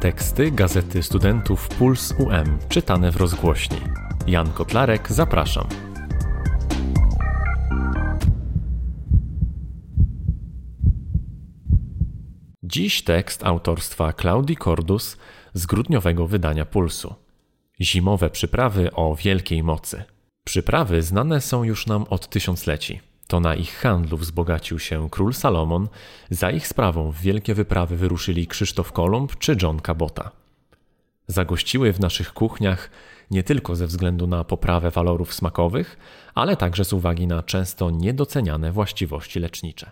Teksty Gazety Studentów Puls UM czytane w rozgłośni. Jan Kotlarek, zapraszam. Dziś tekst autorstwa Claudii Cordus z grudniowego wydania Pulsu. Zimowe przyprawy o wielkiej mocy. Przyprawy znane są już nam od tysiącleci. To na ich handlu wzbogacił się król Salomon, za ich sprawą w wielkie wyprawy wyruszyli Krzysztof Kolumb czy John Cabota. Zagościły w naszych kuchniach nie tylko ze względu na poprawę walorów smakowych, ale także z uwagi na często niedoceniane właściwości lecznicze.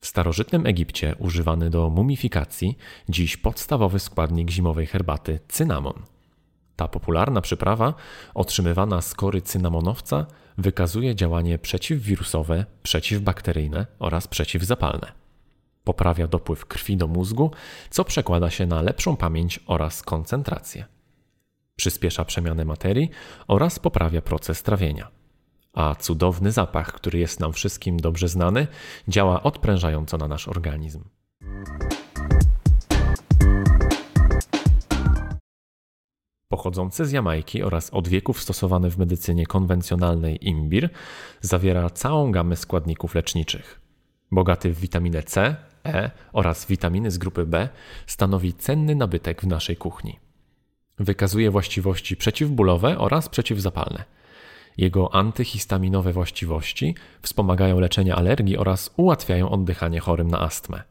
W starożytnym Egipcie używany do mumifikacji dziś podstawowy składnik zimowej herbaty cynamon. Ta popularna przyprawa, otrzymywana z kory cynamonowca, wykazuje działanie przeciwwirusowe, przeciwbakteryjne oraz przeciwzapalne. Poprawia dopływ krwi do mózgu, co przekłada się na lepszą pamięć oraz koncentrację. Przyspiesza przemianę materii oraz poprawia proces trawienia. A cudowny zapach, który jest nam wszystkim dobrze znany, działa odprężająco na nasz organizm. Pochodzący z Jamajki oraz od wieków stosowany w medycynie konwencjonalnej imbir zawiera całą gamę składników leczniczych. Bogaty w witaminę C, E oraz witaminy z grupy B stanowi cenny nabytek w naszej kuchni. Wykazuje właściwości przeciwbólowe oraz przeciwzapalne. Jego antyhistaminowe właściwości wspomagają leczenie alergii oraz ułatwiają oddychanie chorym na astmę.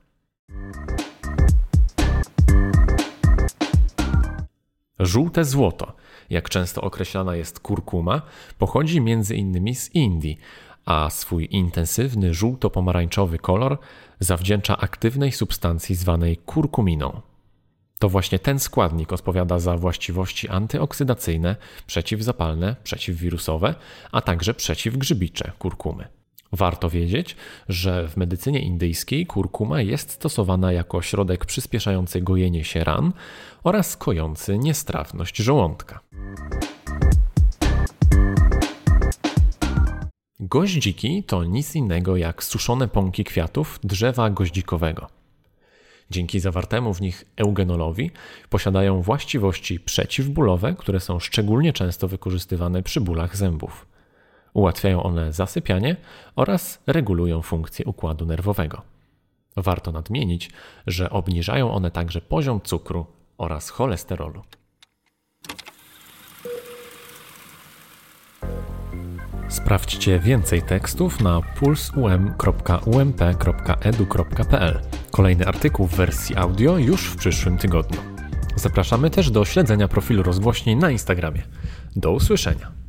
Żółte złoto, jak często określana jest kurkuma, pochodzi m.in. z Indii, a swój intensywny żółto-pomarańczowy kolor zawdzięcza aktywnej substancji zwanej kurkuminą. To właśnie ten składnik odpowiada za właściwości antyoksydacyjne, przeciwzapalne, przeciwwirusowe, a także przeciwgrzybicze kurkumy. Warto wiedzieć, że w medycynie indyjskiej kurkuma jest stosowana jako środek przyspieszający gojenie się ran oraz kojący niestrawność żołądka. Goździki to nic innego jak suszone pąki kwiatów drzewa goździkowego. Dzięki zawartemu w nich eugenolowi posiadają właściwości przeciwbólowe, które są szczególnie często wykorzystywane przy bólach zębów. Ułatwiają one zasypianie oraz regulują funkcję układu nerwowego. Warto nadmienić, że obniżają one także poziom cukru oraz cholesterolu. Sprawdźcie więcej tekstów na pulsum.ump.edu.pl. Kolejny artykuł w wersji audio już w przyszłym tygodniu. Zapraszamy też do śledzenia profilu rozgłośni na Instagramie. Do usłyszenia.